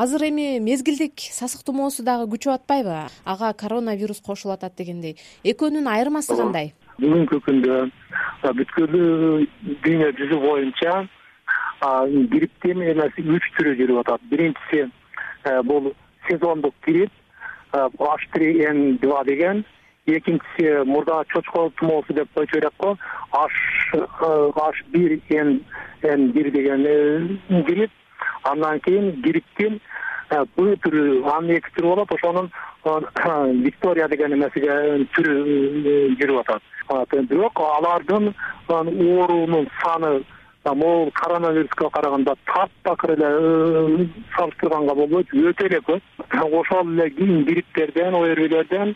азыр эми мезгилдик сасык тумоосу дагы күчүп атпайбы? Ага коронавирус кошулуп атат дегендей. Экөөнүн айырмасы кандай? Бүгүнкү күндө бүткүл дүйнө жүзү боюнча грипптин эмеси үч түрү жүрүп атат. Биринчиси э, бул сезондук грипп h три н два деген. Экинчиси мурда чочко тумоосу деп койчу элек го h бир н н бир деген э, грипп андан кийин грипптин э, б түрү анын эки түрү болот ошонун виктория деген эмесиге түрү жүрүп атат. Бирок алардын оорунун саны могул коронавируска караганда таптакыр эле э, салыштырганга болбойт өтө эле көп. Ошол эле кийин грипптерден орбилерден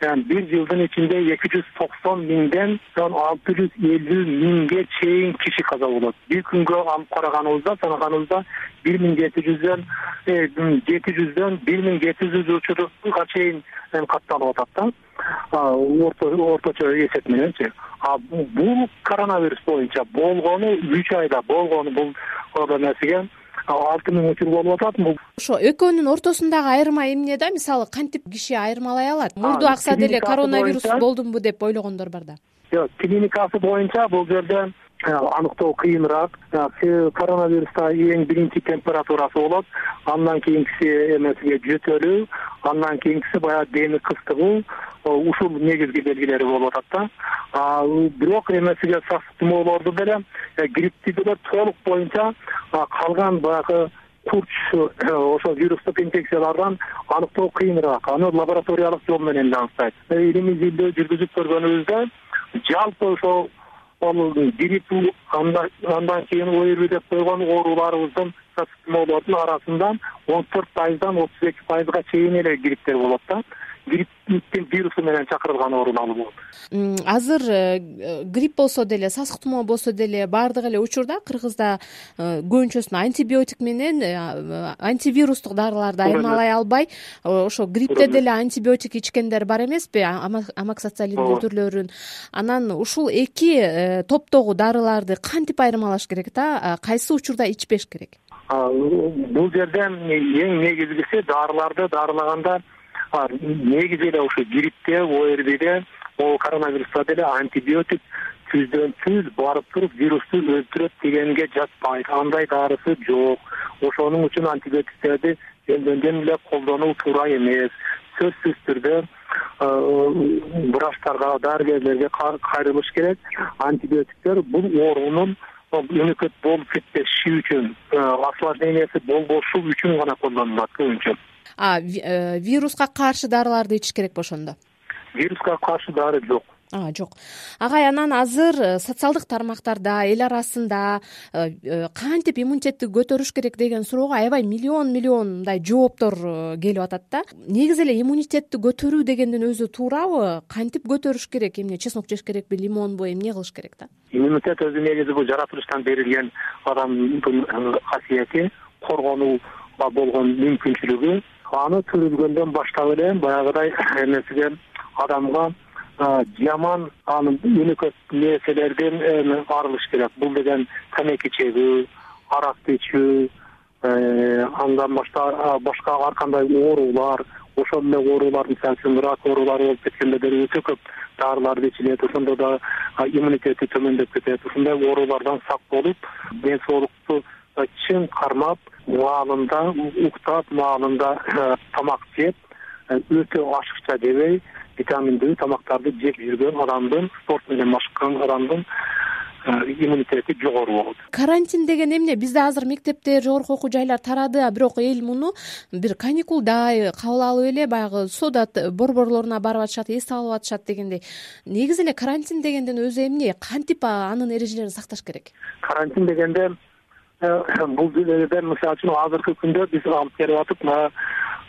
бир жылдын ичинде эки жүз токсон миңден алты жүз элүү миңге чейин киши каза болот. Бир күнгө алып караганыбызда санаганыбызда бир миң жети жүздөн э, жети жүздөн бир миң жети жүз учурга чейин катталып атат да. Орточо эсеп мененчи а бул коронавирус боюнча болгону үч айда болгону бул эмесиге алты миң учур болуп атат ошо экөөнүн ортосундагы айырма эмне да? Мисалы кантип киши айырмалай алат? Мурду акса деле коронавирус болдумбу деп ойлогондор бар да. Жок клиникасы боюнча бул жерде э, аныктоо кыйыныраак э, коронавируста эң биринчи температурасы болот. Андан кийинкиси эмесиге жөтөлүү андан кийинкиси баягы деми кыстыгуу ушул негизги белгилери болуп атат да. Бирок эмесиге сасык тумоолорду деле э, гриппти деле толук боюнча калган баягы курч э, ошол вирустук инфекциялардан аныктоо кыйыныраак. Аны лабораториялык жол менен эле аныктайт. Илимий изилдөө жүргүзүп көргөнүбүздө жалпы ошол грипп андан кийин орб деп койгон ооруларыбыздын сасык тумоолордун арасында он төрт пайыздан отуз эки пайызга чейин эле грипптер болот да грипптин вирусу менен чакырылган оорулар болот азыр э, грипп болсо деле сасык тумоо болсо деле баардык эле учурда кыргызда э, көбүнчөсүн антибиотик менен э, антивирустук дарыларды айырмалай албай ошо гриппте деле антибиотик ичкендер бар эмеспи түрлөрүн. Анан ушул эки топтогу дарыларды кантип айырмалаш керек да? Кайсы учурда ичпеш керек? Бул жерде эң негизгиси дарыларды дарылаганда негизи эле ушу гриппте орбде могул коронавируста деле антибиотик түздөн түз барып туруп вирусту өлтүрөт дегенге жатпайт. Андай дарысы жок. Ошонун үчүн антибиотиктерди жөндөн жөн эле колдонуу туура эмес. Сөзсүз түрдө врачтарга дарыгерлерге кайрылыш керек. Антибиотиктер бул оорунун өнөкөт болуп кетпеши үчүн осложнениясы болбошу үчүн гана колдонулат көбүнчө Э, вируска каршы дарыларды ичиш керекпи ошондо? Вируска каршы дары жок. Жок. Агай анан азыр э, социалдык тармактарда эл арасында э, кантип иммунитетти көтөрүш керек деген суроого аябай миллион миллион мындай жооптор келип атат да. Негизи эле иммунитетти көтөрүү дегендин өзү туурабы кантип көтөрүш керек? Эмне чеснок жеш керекпи лимонбу эмне кылыш керек да? Иммунитет өзү негизи бул жаратылыштан берилген адамдын касиети коргонууга болгон мүмкүнчүлүгү аны төрөлгөндөн баштап эле баягыдай эмесиге адамга жаман аны өнөкөт нерселерден арылыш керек. Бул деген тамеки чегүү аракты ичүү э, андан башка ар кандай оорулар ошол эле оорулар мисалы үчүн рак оорулары болуп кеткенде деле өтө көп дарыларды ичилет ошондо да иммунитети төмөндөп кетет. Ушундай оорулардан сак болуп ден соолукту кармап убагында уктап убагында э, тамак жеп э, өтө ашыкча жебей витаминдүү тамактарды жеп жүргөн адамдын спорт менен машыккан адамдын э, иммунитети жогору болот. Карантин деген эмне? Бизде азыр мектептер жогорку окуу жайлар тарады а бирок эл муну бир каникулдай кабыл алып эле баягы соода борборлоруна барып атышат эс алып атышат дегендей. Негизи эле карантин дегендин өзү эмне? Кантип анын эрежелерин сакташ керек? Карантин дегенде бул жерден мисалы үчүн азыркы күндө биз алып келип атып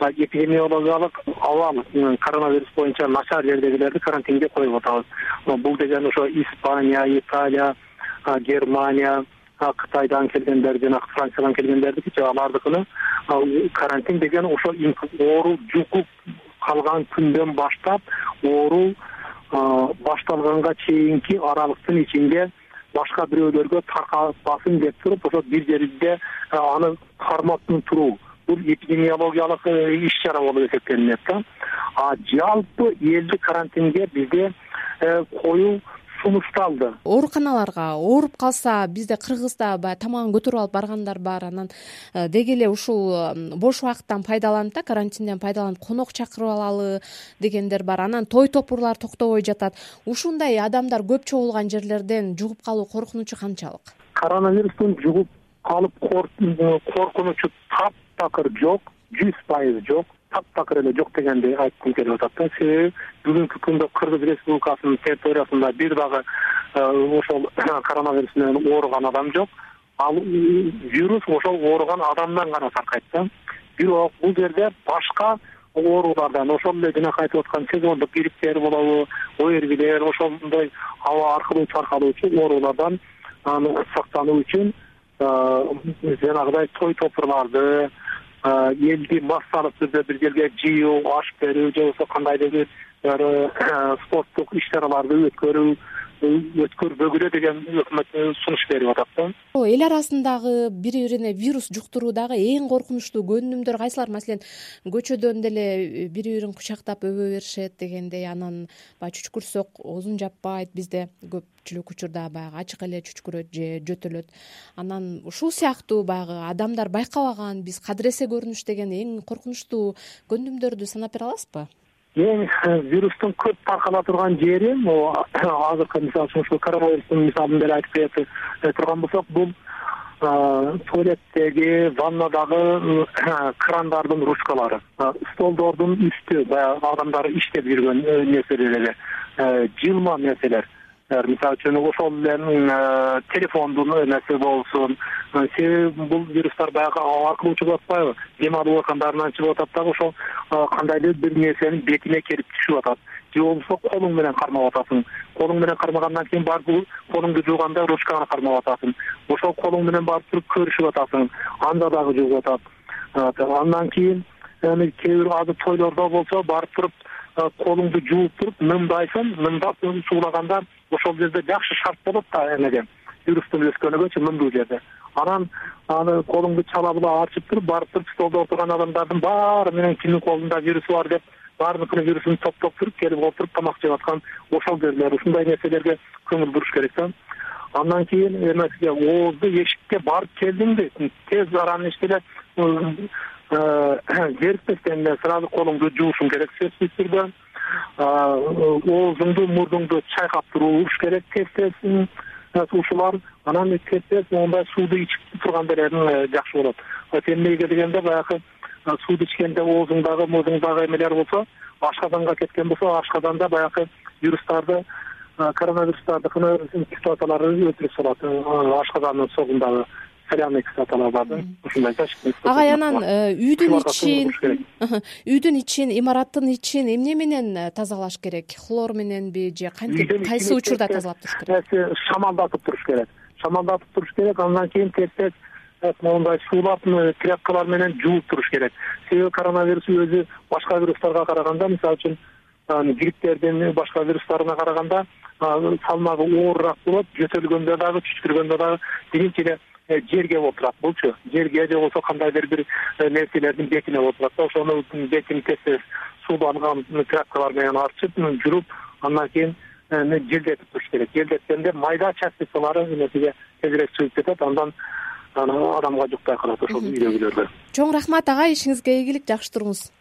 эпидемиологиялык абал коронавирус боюнча начар жердегилерди карантинге коюп атабыз. Бул деген ошо испания италия германия кытайдан келгендер жана франциядан келгендердики алардыкыны карантин деген ошо оору жугуп калган күндөн баштап оору башталганга чейинки аралыктын ичинде башка бирөөлөргө таркатпасын деп туруп ошо бир жерде аны кармап туруу бул эпидемиологиялык иш чара болуп эсептелинет да. А жалпы элди карантинге бизде коюу сунушталды. ооруканаларга ооруп калса бизде кыргызда баягы тамагын көтөрүп алып баргандар бар. Анан э, деги эле ушул бош убакыттан пайдаланып да карантинден пайдаланып конок чакырып алалы дегендер бар. Анан той топурлар токтобой жатат. Ушундай адамдар көп чогулган жерлерден жугуп калуу коркунучу канчалык? Коронавирустун жугуп калып коркунучу таптакыр жок жүз пайыз жок таптакыр эле жок дегенди айткым келип атат да. Себеби бүгүнкү күндө кыргыз республикасынын территориясында бир дагы э, ошол коронавирус менен ооруган адам жок. Ал вирус ошол ооруган адамдан гана таркайт да. Бирок бул жерде башка оорулардан ошол эле жанакы айтып аткан сезондук грипптер болобу орбилер ошондой аба аркылуу таркалуучу оорулардан сактануу үчүн э, жанагыдай той топурларды элди массалык түрдө бир жерге жыюу аш берүү же болбосо кандайдыр бир спорттук иш чараларды өткөрүү өткөрбөгүлө деген өкмөт сунуш берип атат да. Эл арасындагы бири бирине вирус жуктуруудагы эң коркунучтуу көрүнүмдөр кайсылар? Маселен көчөдөн деле бири бирин кучактап өбө беришет дегендей анан баягы чүчкүрсөк оозун жаппайт бизде көпчүлүк учурда баягы ачык эле чүчкүрөт же жөтөлөт. Анан ушул сыяктуу баягы адамдар байкабаган биз кадыресе көрүнүш деген эң коркунучтуу көрүнүмдөрдү санап бере аласызбы эң вирустун көп таркала турган жери могу азыркы мисалы үчүн ушул коронавирустун мисалын деле айтып бере турган болсок бул туалеттеги ваннадагы крандардын ручкалары столдордун үстү баягы адамдар иштеп жүргөн нерселер эле жылма нерселер мисалы үчүн ошол эле телефондун эмеси болсун. Себеби бул вирустар баягы аба аркылуу чыгып атпайбы? Дем алуу органдарынан чыгып атат дагы ошол кандайдыр бир нерсенин бетине келип түшүп атат. Же болбосо колуң менен кармап атасың. Колуң менен кармагандан кийин барып колуңду жууганда ручканы кармап атасың. Ошол колуң менен барып туруп көрүшүп атасың. Анда дагы жугуп атат андан кийин эми кээ бир азыр тойлордо болсо барып туруп колуңду жууп туруп нымдайсың нымдап суулаганда ошол жерде жакшы шарт болот да эмеге вирустун өскөнүгөчү нымдуу жерде. Анан аны колуңду чала була ачып туруп барып туруп столдо отурган адамдардын баары менен кимдин колунда вирусу бар деп баарыныкынын вирусун топтоп туруп келип отуруп тамак жеп аткан ошол жерлер ушундай нерселерге көңүл буруш керек да. Андан кийин эмесиге оозду эшикке барып келдиңби тез араны ичти эле зерикпестен эле сразу колуңду жуушуң керек сөзсүз түрдө оозуңду мурдуңду чайкап туруш керек тез тез ушулар анан тез тез моундай сууду ичип турганда эле жакшы болот. Эмнеге дегенде баягы сууду ичкенде оозуңдагы мурдуңдагы эмелер болсо ашказанга кеткен болсо ашказанда баягы вирустарды коронавирустардыкыны кислоталары өлтүрүп салат ашказандын согундагы соляный кислоталар бар да. Ушундайча агай анан э, үйдүн ичин үйдүн ичин имараттын ичин эмне менен э, тазалаш керек? Хлор мененби же кантип кайсы учурда тазалап туруш керек? шамалдатып туруш керек. Шамалдатып туруш керек андан кийин тез тез моундай суулап тряпкалар менен жууп туруш керек. Себеби коронавирус өзү башка вирустарга караганда мисалы үчүн грипптердин башка вирустарына караганда салмагы оорураак болот жөтөлгөндө дагы чүчкүргөндө дагы биринчи эле Э, жерге отурат булчу жерге же болбосо кандайдыр бир э, нерселердин бетине отурат да. Ошону бетин тез тез сууланган тряпкалар менен арчып жууп андан кийин э, желдетип туруш керек. Желдеткенде майда частицалары эмесиге тезирээк чыгып кетет андан адамга жукпай калат ошол үйдөгүлөргө чоң рахмат агай ишиңизге ийгилик жакшы туруңуз